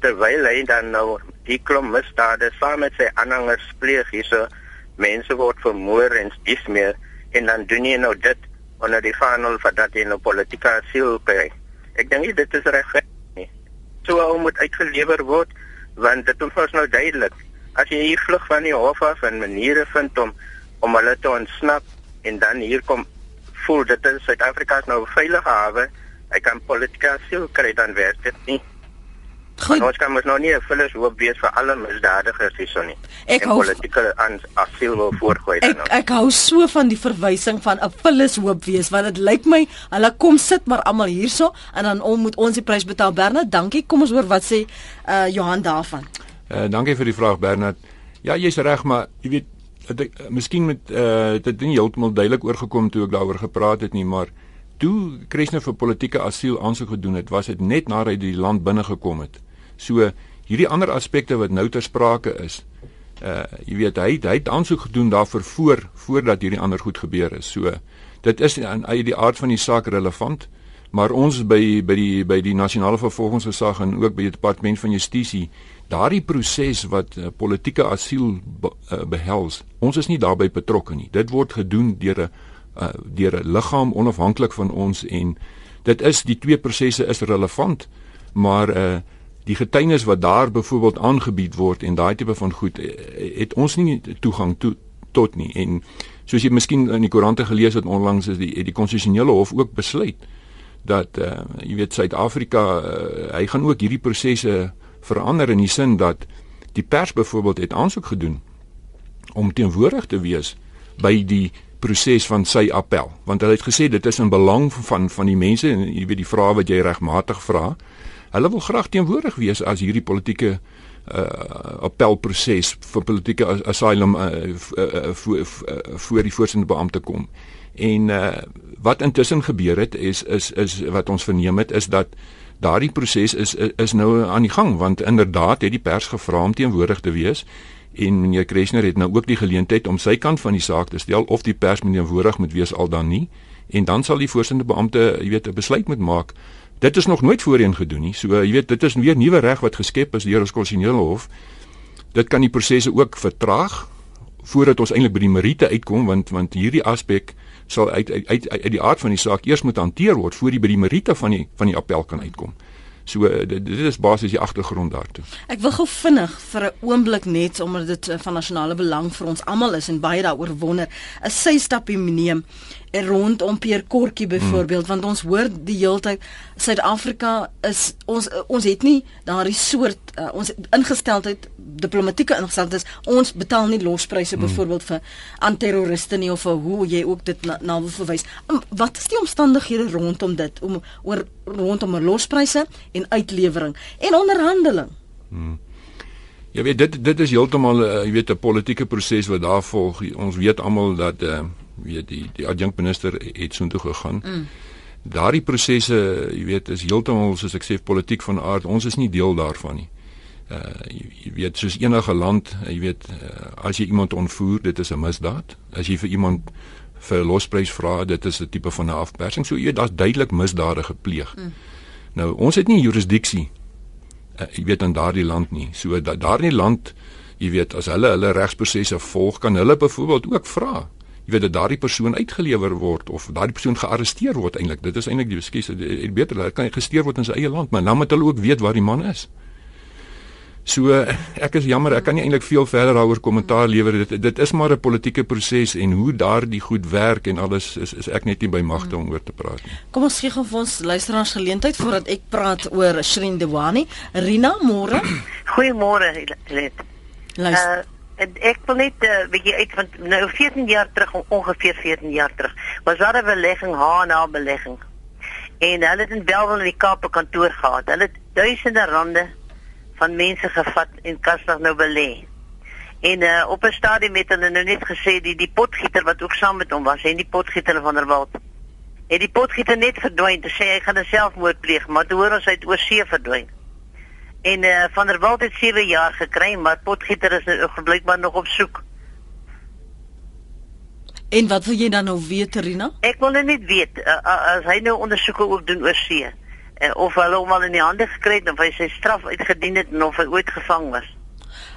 terwyl hy dan nou die klomp misdade saam met sy aanhangers pleeg hierso mense word vermoor en dis meer en dan doen jy nou dit onder die vaandel van dat jy nou politieke asiel kry. Ek dink dit is reg nie. So ou moet uitgelewer word want dit is nou duidelik. As jy hier vlug van die hof af en maniere vind om om hulle te ontsnap en dan hier kom voel dit in Suid-Afrika is nou veilige hawe. Hy kan politieke asiel kry dan werk dit nie. Goed. Ons kan mos nou nie 'n vullis hoop wees vir alle misdadigers hierson nie. Ek hou politieke asiel wil voorgooi dan. Ek ek hou so van die verwysing van 'n vullis hoop wees want dit lyk my hulle kom sit maar almal hierso en dan om moet ons die prys betaal. Bernard, dankie. Kom ons hoor wat sê uh Johan daarvan. Uh dankie vir die vraag Bernard. Ja, jy's reg, maar jy weet dit uh, miskien met uh dit nie heeltemal duidelik oorgekom toe ek daaroor gepraat het nie, maar toe Krishna vir politieke asiel aansoek gedoen het, was dit net nadat hy die land binne gekom het. So Hierdie ander aspekte wat nou ter sprake is, uh jy weet hy hy het aansoek gedoen daarvoor voor voordat hierdie ander goed gebeur is. So dit is aan uit die aard van die saak relevant, maar ons by by die by die nasionale vervolgingsgesag en ook by die departement van justisie daardie proses wat uh, politieke asiel be, uh, behels ons is nie daarbey betrokke nie dit word gedoen deur 'n uh, deur 'n liggaam onafhanklik van ons en dit is die twee prosesse is relevant maar uh, die getuienis wat daar byvoorbeeld aangebied word en daai tipe van goed het ons nie toegang toe tot nie. En soos jy miskien in die koerante gelees het onlangs is die die konstitusionele hof ook besluit dat uh, jy weet Suid-Afrika uh, hy gaan ook hierdie prosesse verander in die sin dat die pers byvoorbeeld het aansoek gedoen om teenwoordig te wees by die proses van sy appel. Want hulle het gesê dit is in belang van van die mense en jy weet die vrae wat jy regmatig vra hulle wil graag teenwoordig wees as hierdie politieke uh appelproses vir politieke asylum uh, uh, uh, uh, voor die voorsittende beampte kom. En uh wat intussen gebeur het is is is wat ons verneem het is dat daardie proses is, is is nou aan die gang want inderdaad het die pers gevra om teenwoordig te wees en meneer Kreshner het nou ook die geleentheid om sy kant van die saak te stel of die pers moet teenwoordig moet wees al dan nie. En dan sal die voorsittende beampte jy weet 'n besluit moet maak dit is nog nooit voorheen gedoen nie so jy weet dit is weer nuwe reg wat geskep is deur ons konstitusionele hof dit kan die prosesse ook vertraag voordat ons eintlik by die meriete uitkom want want hierdie aspek sal uit uit uit, uit die aard van die saak eers moet hanteer word voor die by die meriete van die van die appel kan uitkom. So eh, dit, dit is basies die agtergrond daartoe. Ek wil gou vinnig vir 'n oomblik net omdat dit eh, van nasionale belang vir ons almal is en baie daaroor wonder, 'n sy stapie neem rondom Pierre Kortjie byvoorbeeld hmm. want ons hoor die heeltyd Suid-Afrika is ons ons het nie daardie soort uh, ons ingesteldheid diplomatieke ingesteldheid ons betaal nie lospryse hmm. byvoorbeeld vir aan terroriste nie of vir hoe jy ook dit na, na wil verwys wat is die omstandighede rondom dit om oor rondom lospryse en uitlewering en onderhandeling hmm. Ja weet dit dit is heeltemal uh, jy weet 'n politieke proses wat daar volg ons weet almal dat uh, weet die die adjunkminister het soontoe gegaan. Mm. Daardie prosesse, jy weet, is heeltemal soos ek sê politiek van aard. Ons is nie deel daarvan nie. Uh jy, jy weet soos enige land, jy weet, uh, as jy iemand ontvoer, dit is 'n misdaad. As jy vir iemand vir losprys vra, dit is 'n tipe van 'n afpersing. So jy daar's duidelik misdade gepleeg. Mm. Nou, ons het nie jurisdiksie uh, jy weet in daardie land nie. So da, daardie land, jy weet, as hulle hulle regsprosesse volg, kan hulle byvoorbeeld ook vra jy weet dat daardie persoon uitgelewer word of daardie persoon gearresteer word eintlik dit is eintlik die beskes beter hy kan gestuur word in sy eie land maar dan moet hulle ook weet waar die man is so ek is jammer ek kan nie eintlik veel verder daaroor kommentaar lewer. Dit dit is maar 'n politieke proses en hoe daardie goed werk en alles is is ek net nie by magte om oor te praat nie. Kom ons gee gou vir ons luisteraars geleentheid voordat ek praat oor Shrin Dewani. Rina môre? Goeiemôre Let luister. Uh, ek wil net 'n uh, eh, bietjie uit van nou 14 jaar terug ongeveer 14 jaar terug was daar 'n belegging HNA belegging. En hulle het in Belwel in die Kaap 'n kantoor gehad. Hulle het duisende rande van mense gevat en kastig nou belê en uh, op 'n stadium het hulle nou net gesê die die potgieter wat ook saam met hom was en die potgieter van der Walt het die potgieter net verdwyn sê hy gaan selfmoord pleeg maar toe hoor ons hy het oor see verdwyn En uh, van der Walt het 7 jaar gekry, maar Potgieter is nou blykbaar nog op soek. En wat wil jy dan nou weet, Rina? Ek wil net weet uh, as hy nou ondersoeke ook doen oor see, of hulle hom al in die hande gekry het of hy sy straf uitgedien het en of hy ooit gevang was.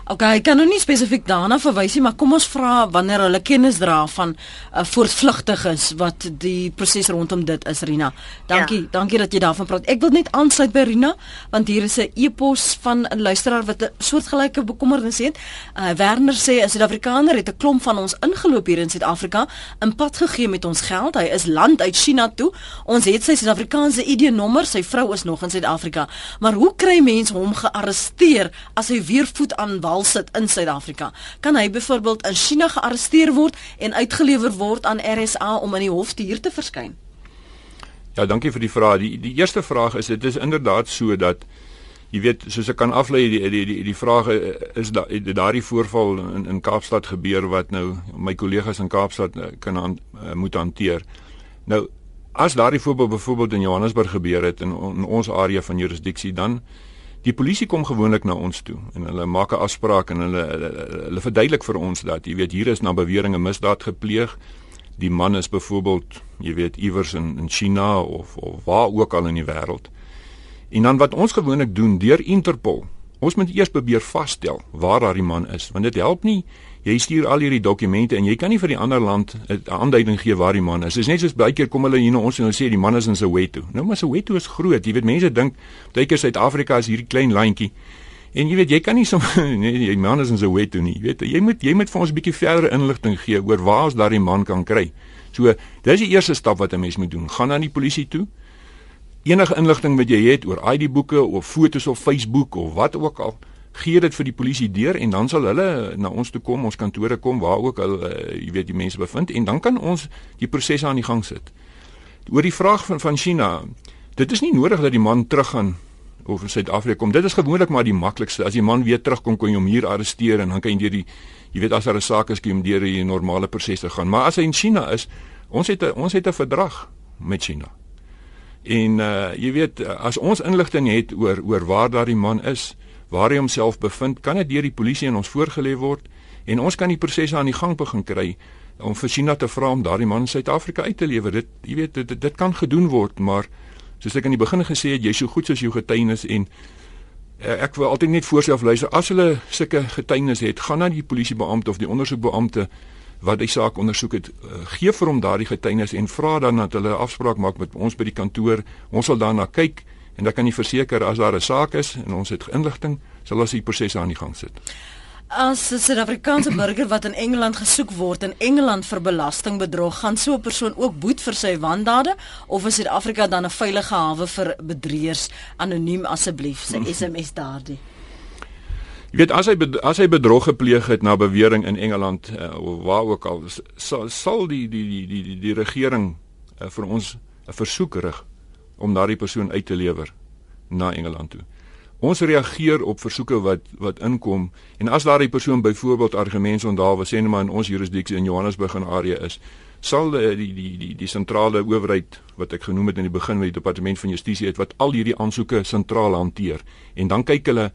Okay, ek kan nou nie spesifiek daarna verwys nie, maar kom ons vra wanneer hulle kennis dra van 'n uh, voortvlugtiges wat die proses rondom dit is, Rina. Dankie, ja. dankie dat jy daarvan praat. Ek wil net aansluit by Rina, want hier is 'n e-pos van 'n luisteraar wat 'n soortgelyke bekommernis het. Uh, Werner sê 'n Suid-Afrikaner het 'n klomp van ons ingeloop hier in Suid-Afrika, in pad gegee met ons geld. Hy is land uit China toe. Ons het sy Suid-Afrikaanse ID-nommer, sy vrou is nog in Suid-Afrika. Maar hoe kry mense hom gearresteer as hy weer voet aan wal sit in Suid-Afrika. Kan hy byvoorbeeld in China gearresteer word en uitgelewer word aan RSA om in die hof hier te verskyn? Ja, dankie vir die vraag. Die die eerste vraag is dit is inderdaad so dat jy weet soos ek kan aflei die die die, die vraag is da, daardie voorval in in Kaapstad gebeur wat nou my kollegas in Kaapstad eh, kan aan, uh, moet hanteer. Nou as daardie voorbeeld byvoorbeeld in Johannesburg gebeur het in, in ons area van jurisdiksie dan Die polisie kom gewoonlik na ons toe en hulle maak 'n afspraak en hulle hulle, hulle, verduidelik vir ons dat jy weet hier is na bewering 'n misdaad gepleeg. Die man is byvoorbeeld, jy weet, iewers in in China of of waar ook al in die wêreld. En dan wat ons gewoonlik doen deur Interpol, ons moet eers probeer vasstel waar daardie man is, want dit help nie jy stuur al hierdie dokumente en jy kan nie vir die ander land 'n aanduiding gee waar die man is. Dit is net soos baie keer kom hulle hier na ons en hulle sê die man is in Soweto. Nou maar Soweto is groot. Jy weet mense dink baie keer Suid-Afrika is hierdie klein landjie. En jy weet jy kan nie so nee die man is in Soweto nie. Jy weet jy moet jy moet vir ons 'n bietjie verdere inligting gee oor waar ons daardie man kan kry. So dis die eerste stap wat 'n mens moet doen. Gaan na die polisie toe. Enige inligting wat jy het oor ID boeke of fotos op Facebook of wat ook al gee dit vir die polisie deur en dan sal hulle na ons toe kom, ons kantore kom waar ook al uh, jy weet die mense bevind en dan kan ons die proses aan die gang sit. Oor die vraag van van China, dit is nie nodig dat die man teruggaan of in Suid-Afrika kom. Dit is gewoonlik maar die maklikste. As die man weer terugkom, kan jy hom hier arresteer en dan kan jy deur die jy weet as daar 'n saak is, kan jy hom deur die normale prosesse gaan. Maar as hy in China is, ons het 'n ons het 'n verdrag met China. En uh jy weet as ons inligting het oor oor waar daardie man is, waar hy homself bevind, kan dit deur die polisie aan ons voorgelê word en ons kan die prosesse aan die gang begin kry om vir China te vra om daardie man in Suid-Afrika uit te lewer. Dit jy weet dit, dit kan gedoen word, maar soos ek aan die begin gesê het, jy so goed soos jou getuienis en uh, ek wil altyd net voorself luister as hulle sulke getuienis het, gaan na die polisiebeampte of die ondersoekbeampte wat die saak ondersoek het, uh, gee vir hom daardie getuienis en vra dan dat hulle 'n afspraak maak met ons by die kantoor. Ons sal daarna kyk en dan kan jy verseker as daar 'n saak is en ons het inligting, sal ons die proses aan die gang sit. As 'n Suid-Afrikaanse burger wat in Engeland gesoek word in Engeland vir belastingbedrog, gaan so 'n persoon ook boet vir sy wandade of is Suid-Afrika dan 'n veilige hawe vir bedrieërs? Anoniem asseblief, sy SMS daardie. Jy weet as hy as hy bedrog gepleeg het na bewering in Engeland uh, of waar ook al sal, sal die die die die die, die regering uh, vir ons 'n versoek rig om daardie persoon uit te lewer na Engeland toe. Ons reageer op versoeke wat wat inkom en as daardie persoon byvoorbeeld argumente onthaalwe sê net maar in ons jurisdiksie in Johannesburg en area is, sal die die die die, die sentrale owerheid wat ek genoem het in die begin met die departement van justisie het wat al hierdie aansoeke sentraal hanteer en dan kyk hulle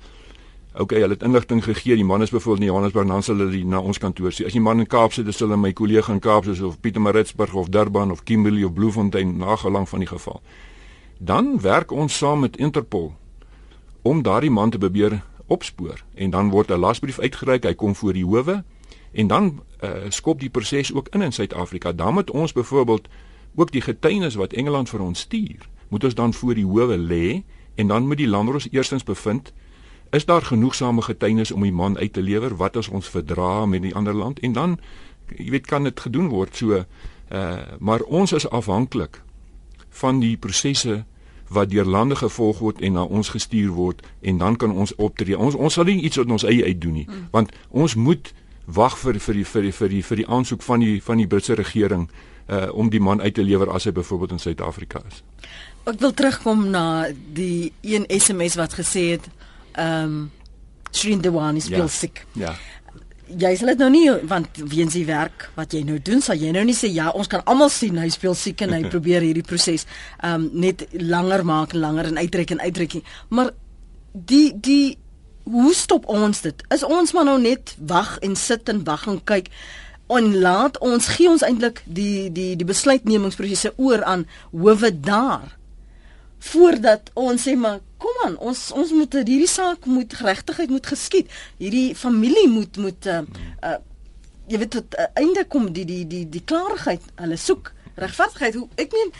Okay, hulle het inligting gegee. Die man is byvoorbeeld in Johannesburg, dan sal hulle die na ons kantoor sê. As die man in Kaapstad is, sal hulle my kollega in Kaapstad of Pietermaritzburg of Durban of Kimberley of Bloemfontein nagelang van die geval dan werk ons saam met Interpol om daardie man te probeer opspoor. En dan word 'n lasbrief uitgereik, hy kom voor die howe en dan uh, skop die proses ook in in Suid-Afrika. Dan moet ons byvoorbeeld ook die getuienis wat Engeland vir ons stuur, moet ons dan voor die howe lê en dan moet die landros eerstens bevind is daar genoegsame getuienis om die man uit te lewer? Wat as ons verdra met die ander land? En dan jy weet kan dit gedoen word. So uh, maar ons is afhanklik van die prosesse wat deur lande gevolg word en na ons gestuur word en dan kan ons optree. Ons ons sal nie iets op ons eie uit doen nie, mm. want ons moet wag vir vir die vir die vir die vir die aansoek van die van die Britse regering uh om die man uit te lewer as hy byvoorbeeld in Suid-Afrika is. Ek wil terugkom na die een SMS wat gesê het ehm um, Shreen Dewani speel ja. siek. Ja jy sal dit nou nie want weens die werk wat jy nou doen, sal jy nou nie sê ja, ons kan almal sien hy speel siek en hy probeer hierdie proses um net langer maak, langer en uittrek en uittrek. Maar die die hoe stop ons dit? Is ons maar nou net wag en sit en wag en kyk en laat ons gee ons eintlik die die die besluitnemingsprosesse oor aan howe daar voordat ons sê maar kom aan ons ons moet hierdie saak moet geregtigheid moet geskied. Hierdie familie moet moet uh, uh jy weet tot uh, einde kom die die die die klarigheid hulle soek regverdigheid hoe ek meen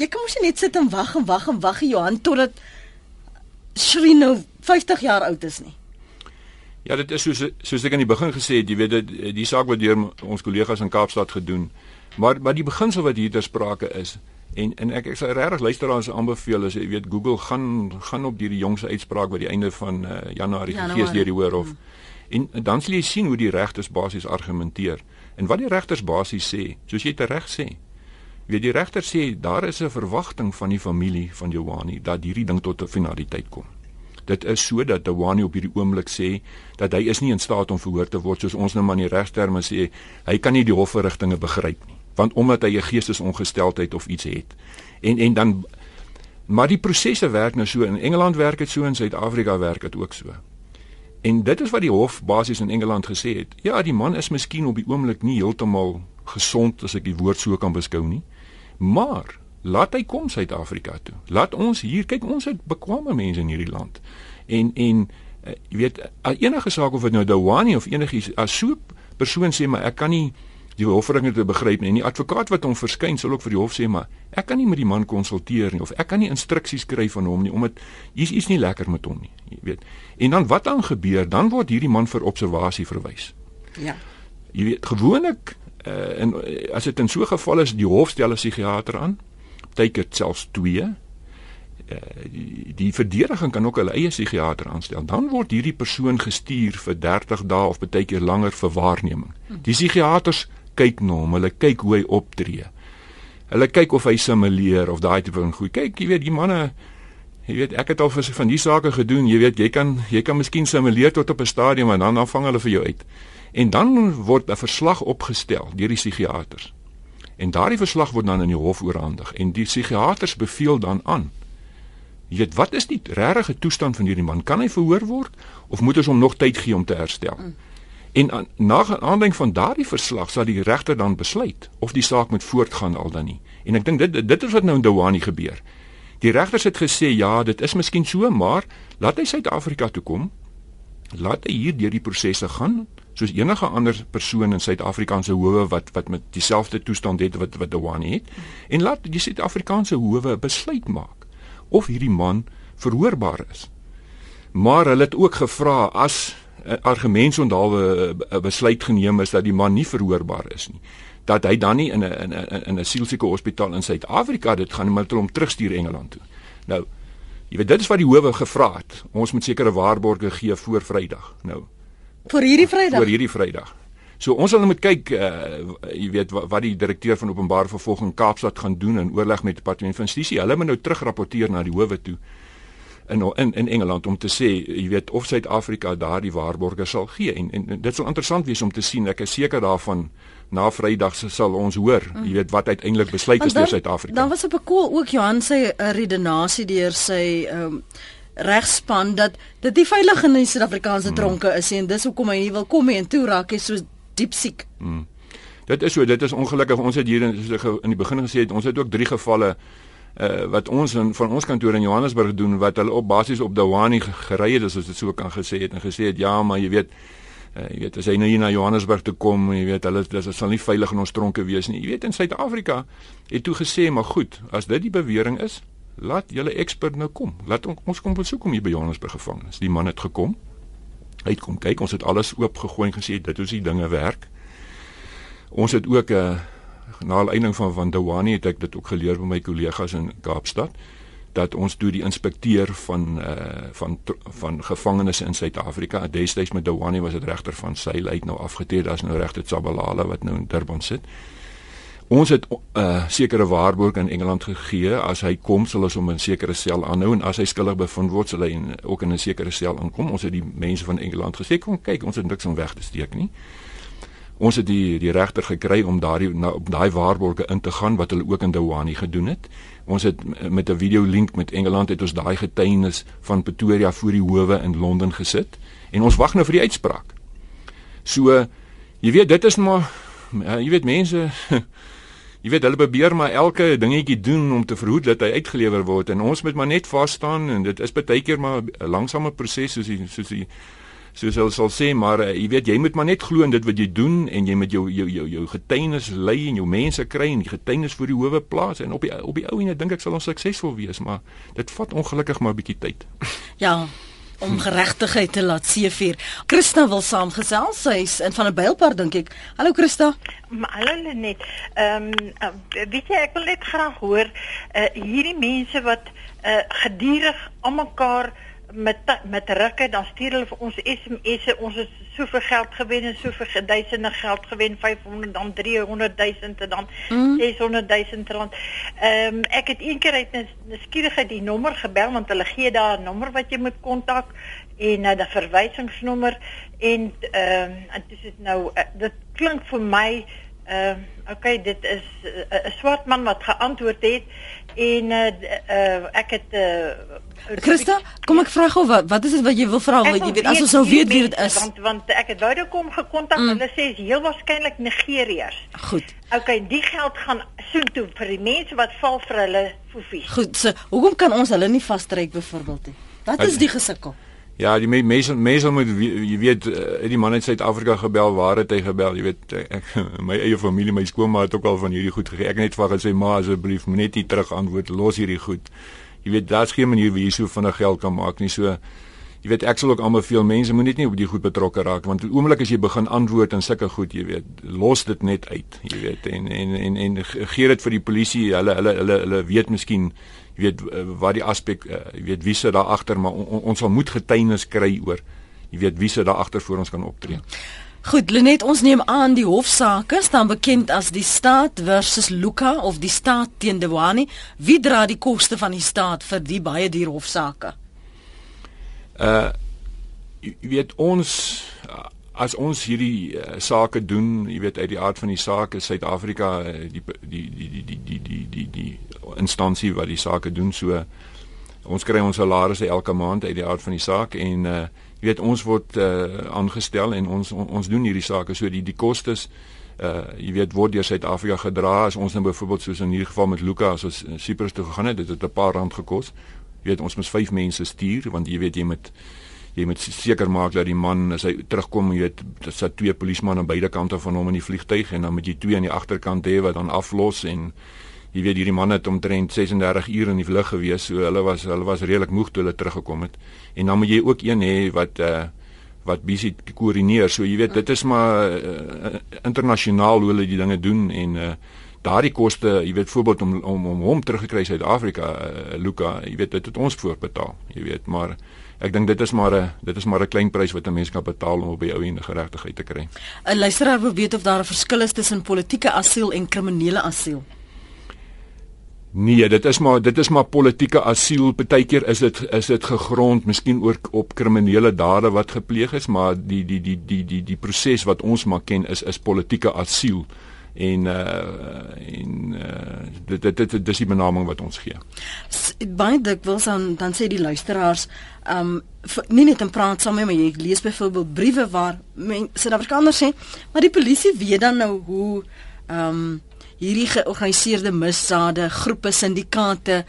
jy kan mos net sit en wag en wag en wag Johan totdat Shrino 50 jaar oud is nie. Ja dit is soos soos ek aan die begin gesê het jy weet dit die saak wat deur ons kollegas in Kaapstad gedoen maar maar die beginsel wat hier ter sprake is En en ek ek sal regtig luisteraars aanbeveel as jy weet Google gaan gaan op hierdie jongse uitspraak by die einde van uh, Januarie gees deur die hoorhof. Mm. En dan sal jy sien hoe die regters basies argumenteer. En wat die regters basies sê, soos jy reg sê. Weet die regter sê daar is 'n verwagting van die familie van Joani dat hierdie ding tot 'n finaliteit kom. Dit is sodat Joani op hierdie oomblik sê dat hy is nie in staat om verhoor te word soos ons nou maar in die regsterme sê hy kan nie die hofverrigtinge begryp nie want omdat hy 'n geestesongesteldheid of iets het. En en dan Maar die prosesse werk nou so in Engeland werk dit so en Suid-Afrika werk dit ook so. En dit is wat die hof basies in Engeland gesê het. Ja, die man is miskien op die oomblik nie heeltemal gesond as ek die woord so kan beskou nie. Maar laat hy kom Suid-Afrika toe. Laat ons hier kyk, ons het bekwame mense in hierdie land. En en uh, jy weet enige saak of dit nou Dawani of enigiets as so persoon sê maar ek kan nie die hofringe te begryp nie. En die advokaat wat hom verskyn sal ook vir die hof sê maar ek kan nie met die man konsulteer nie of ek kan nie instruksies kry van hom nie omdat hier's iets nie lekker met hom nie, jy weet. En dan wat dan gebeur? Dan word hierdie man vir observasie verwys. Ja. Jy weet gewoonlik uh, en as dit in so 'n geval is die hof stel 'n psigiater aan, partykeer selfs 2 uh, die, die verdediging kan ook hulle eie psigiater aanstel. Dan word hierdie persoon gestuur vir 30 dae of baie keer langer vir waarneming. Die psigiaters kyk na hom, hulle kyk hoe hy optree. Hulle kyk of hy simuleer of daai tipe van goed. Kyk, jy weet, die manne jy weet, ek het al vir van die sake gedoen, jy weet, jy kan jy kan miskien simuleer tot op 'n stadium en dan dan vang hulle vir jou uit. En dan word 'n verslag opgestel deur die psigiaters. En daardie verslag word dan in die hof oorhandig en die psigiaters beveel dan aan. Jy weet, wat is die regte toestand van hierdie man? Kan hy verhoor word of moet ons hom nog tyd gee om te herstel? Mm. En aan, na aanleiding van daardie verslag sal die regter dan besluit of die saak moet voortgaan al dan nie. En ek dink dit dit is wat nou in Dawani gebeur. Die regters het gesê ja, dit is miskien so, maar laat hy Suid-Afrika toe kom. Laat hy hier deur die prosesse gaan soos enige ander persoon in Suid-Afrikaanse howe wat wat met dieselfde toestand het wat wat Dawani het. En laat die Suid-Afrikaanse howe besluit maak of hierdie man verhoorbaar is. Maar hulle het ook gevra as 'n eh, besluit geneem is dat die man nie verhoorbaar is nie dat hy dan nie in 'n in 'n in 'n sielsieke hospitaal in Suid-Afrika dit gaan maar hom terugstuur Engeland toe. Nou, jy weet dit is wat die howe gevra het. Ons moet sekere waarborge gee voor Vrydag. Nou, vir hierdie Vrydag. Vir hierdie Vrydag. So ons sal nou moet kyk uh jy weet wat, wat die direkteur van openbare vervolging Kaapstad gaan doen in oorleg met departement van justisie. Hulle moet nou terugrapporteer na die howe toe in in in Engeland om te sê jy weet of Suid-Afrika daardie waarborge sal gee. En, en en dit sal interessant wees om te sien. Ek is seker daarvan na Vrydag se sal ons hoor jy weet wat uiteindelik besluit is deur Suid-Afrika. dan was op 'n koel ook Johan sy uh, redenasie deur sy um, regspan dat dit nie veilig in die Suid-Afrikaanse mm. tronke is en dis hoekom hy nie wil kom nie en toe raak hy so diep siek. Mm. dit is so dit is ongelukkig. Ons het hier in, in die begin gesê het ons het ook drie gevalle uh, wat ons in van ons kantoor in Johannesburg doen wat hulle op basies op Dawani gery het as ons dit so kan gesê het en gesê het ja maar jy weet uh, jy weet as hy nou hier na Johannesburg toe kom jy weet hulle dit sal nie veilig in ons tronke wees nie. Jy weet in Suid-Afrika het toe gesê maar goed as dit die bewering is laat julle ekspert nou kom. Laat on, ons kom besoek om hier by Johannesburg gevangenes die man het gekom. Hy het kom kyk ons het alles oop gegooi en gesê dit hoe die dinge werk. Ons het ook 'n uh, eh, na aanleiding van van Dawani het ek dit ook geleer by my kollegas in Kaapstad dat ons toe die inspekteur van uh van van gevangenes in Suid-Afrika destyds met Dawani was dit regter van Sail uit nou afgetree daar's nou regter Tsabalala wat nou in Durban sit. Ons het 'n uh, eh, sekere waarborg in Engeland gegee as hy kom sal ons hom in 'n sekere sel aanhou en as hy skuldig bevind word sal hy in, ook in 'n sekere sel aankom. Ons het die mense van Engeland gesê kom kyk ons het niks om weg te steek nie ons het die die regter gekry om daardie op daai waarborge in te gaan wat hulle ook in Dawani gedoen het. Ons het met 'n video link met Engeland het ons daai getuienis van Pretoria voor die howe in Londen gesit en ons wag nou vir die uitspraak. So jy weet dit is maar ja, jy weet mense jy weet hulle probeer maar elke dingetjie doen om te verhoed dat hy uitgelewer word en ons moet maar net vas staan en dit is baie keer maar 'n langsame proses soos die soos die soos hulle sal sê maar uh, jy weet jy moet maar net glo in dit wat jy doen en jy moet jou jou jou, jou getuienis lei en jou mense kry en die getuienis voor die howe plaas en op die op die ou ene dink ek sal ons suksesvol wees maar dit vat ongelukkig maar 'n bietjie tyd. Ja om geregtigheid te laat seevier. Christa wil saamgesels, sy's in van 'n bylpaar dink ek. Hallo Christa. Hallo Lenet. Ehm um, weet jy ek wil net graag hoor uh, hierdie mense wat uh, gedurig almekaar met met rukke dan stuur hulle vir ons SMS'e ons het soveel geld gewen en soveel duisende geld gewen 500 dan 300 000 en dan mm. 600 000 rand. Ehm um, ek het een keer uit 'n skierigheid die nommer gebel want hulle gee daar 'n nommer wat jy moet kontak en uh, 'n verwysingsnommer en ehm um, en dis dit nou uh, dit klink vir my Ehm uh, okay, dit is 'n uh, swart man wat geantwoord het en uh, uh, ek het uh, Christa, kom ek vra gou wat wat is dit wat jy wil vra wat jy weet as ons sou weet wie dit is? Want want ek het Vodacom gekontak mm. hulle sê is heel waarskynlik Nigeriërs. Goed. Okay, die geld gaan soontoe vir die mense wat val vir hulle fofies. Goed, so hoekom kan ons hulle nie vasstryk byvoorbeeld nie? Wat is die gesukkel? Ja, die mense mense moet jy weet uh, die man uit Suid-Afrika gebel, waar het hy gebel? Jy weet ek my eie familie, my skoonma het ook al van hierdie goed gegee. Ek net vir gesê ma asseblief net nie terug antwoord, los hierdie goed. Jy weet daar's geen manier wie jy so vinnig geld kan maak nie. So jy weet ek sal ook almal veel mense moet net nie op die goed betrokke raak want oomblik as jy begin antwoord en sulke goed, jy weet, los dit net uit, jy weet en en en en gee dit vir die polisie. Hulle hulle hulle hulle weet miskien jy weet eh, wat die aspek uh, jy weet wie sit daar agter maar on, on, ons sal moet getuienis kry oor jy weet wie sit daar agter voor ons kan optree. Goed, Lenet, ons neem aan die hofsaake staan bekend as die staat versus Luka of die staat teen Dewani. Wie dra die koste van die staat vir die baie duur hofsaake? Uh jy weet ons as ons hierdie uh, sake doen, jy weet uit die aard van die saak is Suid-Afrika die die die die die die die die die instansie wat die sake doen. So ons kry ons salarisse elke maand uit die aard van die saak en uh, jy weet ons word uh, aangestel en ons on, ons doen hierdie sake. So die die kostes uh jy weet word deur Suid-Afrika gedra. As ons nou byvoorbeeld soos in hierdie geval met Luka as ons Cyprus toe gegaan het dit het 'n paar rand gekos. Jy weet ons moet 5 mense stuur want jy weet jy moet jy moet seker maak dat die man as hy terugkom, jy weet, dit sit twee polismanne aan beide kante van hom in die vliegtyg en dan moet jy twee aan die agterkant hê wat dan aflos en jy weet hierdie man het omtrent 36 ure in die lug gewees, so hulle was hulle was redelik moeg toe hulle teruggekom het. En dan moet jy ook een hê wat uh wat busy koördineer. So jy weet, dit is maar uh, internasionaal hoe hulle die dinge doen en uh daardie koste, jy weet, voorbeeld om om om hom teruggekry Suid-Afrika, uh, Luka, jy weet dit het ons voorbetaal, jy weet, maar ek dink dit is maar 'n dit is maar 'n klein prys wat 'n mens kan betaal om op die ou einde geregtigheid te kry. 'n Luisteraar wil weet of daar 'n verskil is tussen politieke asiel en kriminele asiel. Nee, dit is maar dit is maar politieke asiel. Partykeer is dit is dit gegrond miskien ook op kriminele dade wat gepleeg is, maar die die die die die die proses wat ons maar ken is is politieke asiel en uh en uh dit dit dit dis die benaming wat ons gee. Baie dikwels dan dan sê die luisteraars um nie net om praat saam met my jy lees byvoorbeeld briewe waar Suid-Afrikaners sê maar die polisie weet dan nou hoe um hierdie georganiseerde misdade groepe syndikaate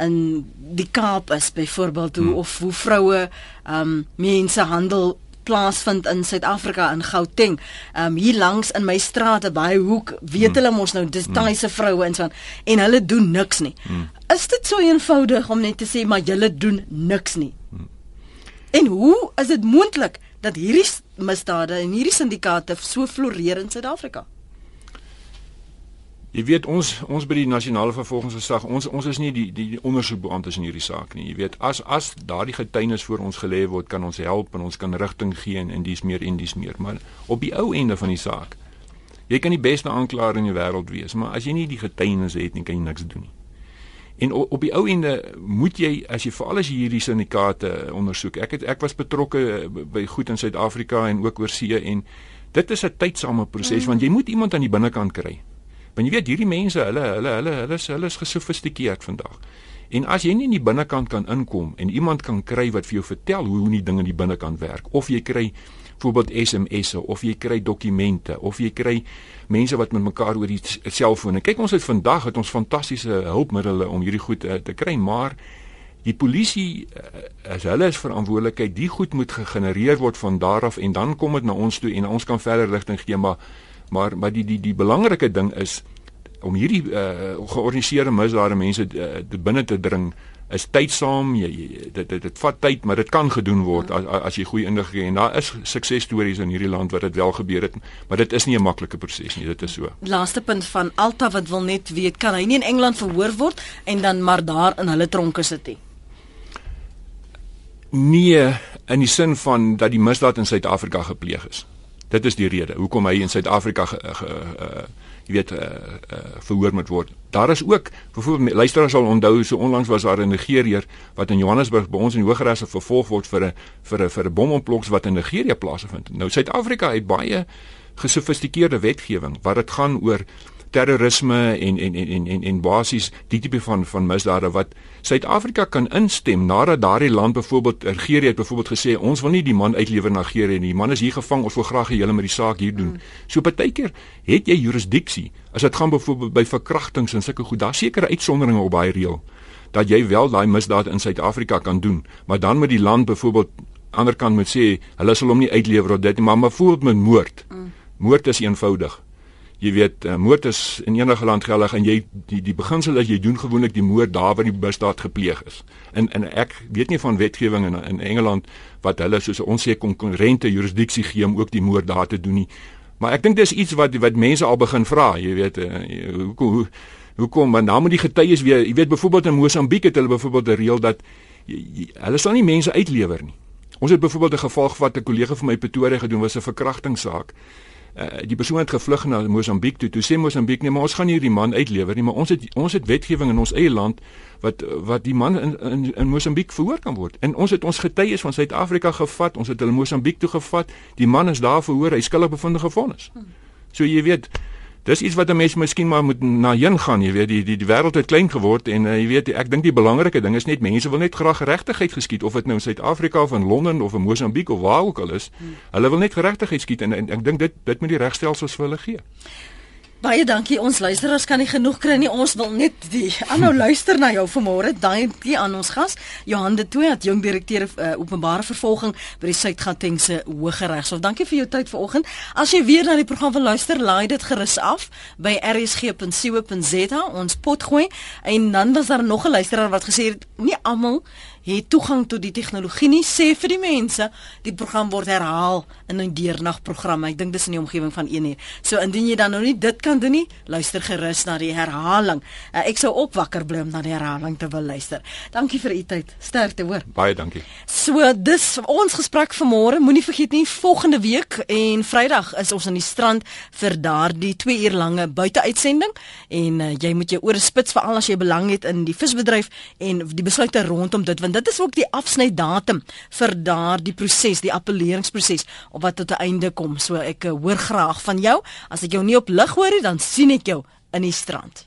in die Kaap is byvoorbeeld hoe hmm. of hoe vroue um mense handel plaasvind in Suid-Afrika in Gauteng. Ehm um, hier langs in my strate by hoek weet hmm. hulle mos nou dis taaise hmm. vroue en so en hulle doen niks nie. Hmm. Is dit so eenvoudig om net te sê maar julle doen niks nie? Hmm. En hoe is dit moontlik dat hierdie misdade en hierdie syndikaate so floreer in Suid-Afrika? Jy weet ons ons by die nasionale vervolgingsgesag ons ons is nie die die, ondersoekbeamptes in hierdie saak nie. Jy weet as as daardie getuienis voor ons gelê word, kan ons help en ons kan rigting gee en dis meer en dis meer. Maar op die ou einde van die saak, jy kan die beste aanklaer in die wêreld wees, maar as jy nie die getuienis het nie, kan jy niks doen nie. En op, op die ou einde moet jy as jy veral as jy hierdie syndikaate ondersoek. Ek het ek was betrokke by goed in Suid-Afrika en ook oor see en dit is 'n tydsame proses mm. want jy moet iemand aan die binnekant kry Want jy weet hierdie mense, hulle hulle hulle hulle is hulle is gesofistikeerd vandag. En as jy nie in die binnekant kan inkom en iemand kan kry wat vir jou vertel hoe hoe die dinge in die binnekant werk of jy kry byvoorbeeld SMS'e of jy kry dokumente of jy kry mense wat met mekaar oor die selfone. Kyk ons het vandag het ons fantastiese hulpmiddels om hierdie goed uh, te kry, maar die polisie as hulle is verantwoordelikheid, die goed moet gegenereer word van daar af en dan kom dit na ons toe en ons kan verder rigting gee, maar maar maar die die die belangrike ding is om hierdie uh, georganiseerde misdade mense uh, binne te dring is tydsaam jy, jy dit, dit dit vat tyd maar dit kan gedoen word as as jy goeie inligting en daar is suksesstories in hierdie land waar dit wel gebeur het maar dit is nie 'n maklike proses nie dit is so. Laaste punt van Alta wat wil net weet kan hy nie in Engeland verhoor word en dan maar daar in hulle tronke sit nie? Nee in die sin van dat die misdaad in Suid-Afrika gepleeg is Dit is die rede hoekom hy in Suid-Afrika uh jy weet uh, uh verhoor moet word. Daar is ook byvoorbeeld luisteraars sal onthou so onlangs was daar 'n Nigeriër wat in Johannesburg by ons in die Hooggeregshof vervolg word vir 'n vir 'n vir 'n bomontploks wat in Nigerië plaasvind. Nou Suid-Afrika het baie gesofistikeerde wetgewing waar dit gaan oor terrorisme en en en en en, en basies die tipe van van misdade wat Suid-Afrika kan instem nadat daardie land byvoorbeeld Algerië het byvoorbeeld gesê ons wil nie die man uitlewer na Algerië nie. Die man is hier gevang, ons wil graag hê julle moet die saak hier doen. Mm. So partykeer het jy jurisdiksie as dit gaan byvoorbeeld by verkrachtings en sulke goed. Daar sekerre uitsonderinge op daai reël dat jy wel daai misdaad in Suid-Afrika kan doen, maar dan moet die land byvoorbeeld ander kant moet sê hulle sal hom nie uitlewer of dit nie, maar byvoorbeeld met moord. Mm. Moord is eenvoudig jy weet uh, moord is in enige land geldig en jy die die beginsel is jy doen gewoonlik die moord daar waar die misdaad gepleeg is. En en ek weet nie van wetgewing in in Engeland wat hulle soos ons sê konkurrente jurisdiksie gee om ook die moord daar te doen nie. Maar ek dink dis iets wat wat mense al begin vra, jy weet uh, hoe hoe hoekom maar nou moet die getuies weer, jy weet byvoorbeeld in Mosambiek het hulle byvoorbeeld 'n reël dat jy, jy, hulle sal nie mense uitlewer nie. Ons het byvoorbeeld 'n geval gehad 'n kollega van my Pretoria gedoen was 'n verkrachtingssaak uh, die persoon het gevlug na Mosambiek toe. Toe sê Mosambiek nee, maar ons gaan nie die man uitlewer nie, maar ons het ons het wetgewing in ons eie land wat wat die man in in, in Mosambiek verhoor kan word. En ons het ons getuies van Suid-Afrika gevat. Ons het hulle Mosambiek toe gevat. Die man is daar verhoor. Hy skuldig bevind gefonnis. So jy weet Dis iets wat 'n mens miskien maar moet na heen gaan, jy weet, die die die wêreld het klein geword en uh, jy weet, ek dink die belangrike ding is net mense wil net graag geregtigheid geskied of dit nou in Suid-Afrika of in Londen of in Mosambiek of waar ook al is. Hmm. Hulle wil net geregtigheid skied en, en ek dink dit dit moet die regstelsels vir hulle gee. Baie dankie. Ons luisteraars kan nie genoeg kry nie. Ons wil net die aanhou luister na jou vanmôre. Dankie aan ons gas, Johan de Tooy, jong direkteur uh, openbare vervolging by die Suid-Gautengse Hooggeregshof. Dankie vir jou tyd vanoggend. As jy weer na die program wil luister, laai dit gerus af by rsg.co.za. Ons pot gooi en dan was daar nog 'n luisteraar wat gesê het nie almal het toegang tot die tegnologie nie sê vir die mense die program word herhaal in 'n deernagprogram ek dink dis in die omgewing van 1 uur. So indien jy dan nou nie dit kan doen nie luister gerus na die herhaling. Uh, ek sou opwakker bly om na die herhaling te wil luister. Dankie vir u tyd. Sterkte hoor. Baie dankie. So dis ons gesprek vanmôre. Moenie vergeet nie volgende week en vrydag is ons aan die strand vir daardie 2 uur lange buiteuitsending en uh, jy moet jou ore spits veral as jy belang het in die visbedryf en die besluite rondom dit want dit is ook die afsnydatum vir daardie proses, die appelleringsproses op wat tot 'n einde kom. So ek uh, hoor graag van jou. As ek jou nie op lig hoor nie, dan sien ek jou in die strand.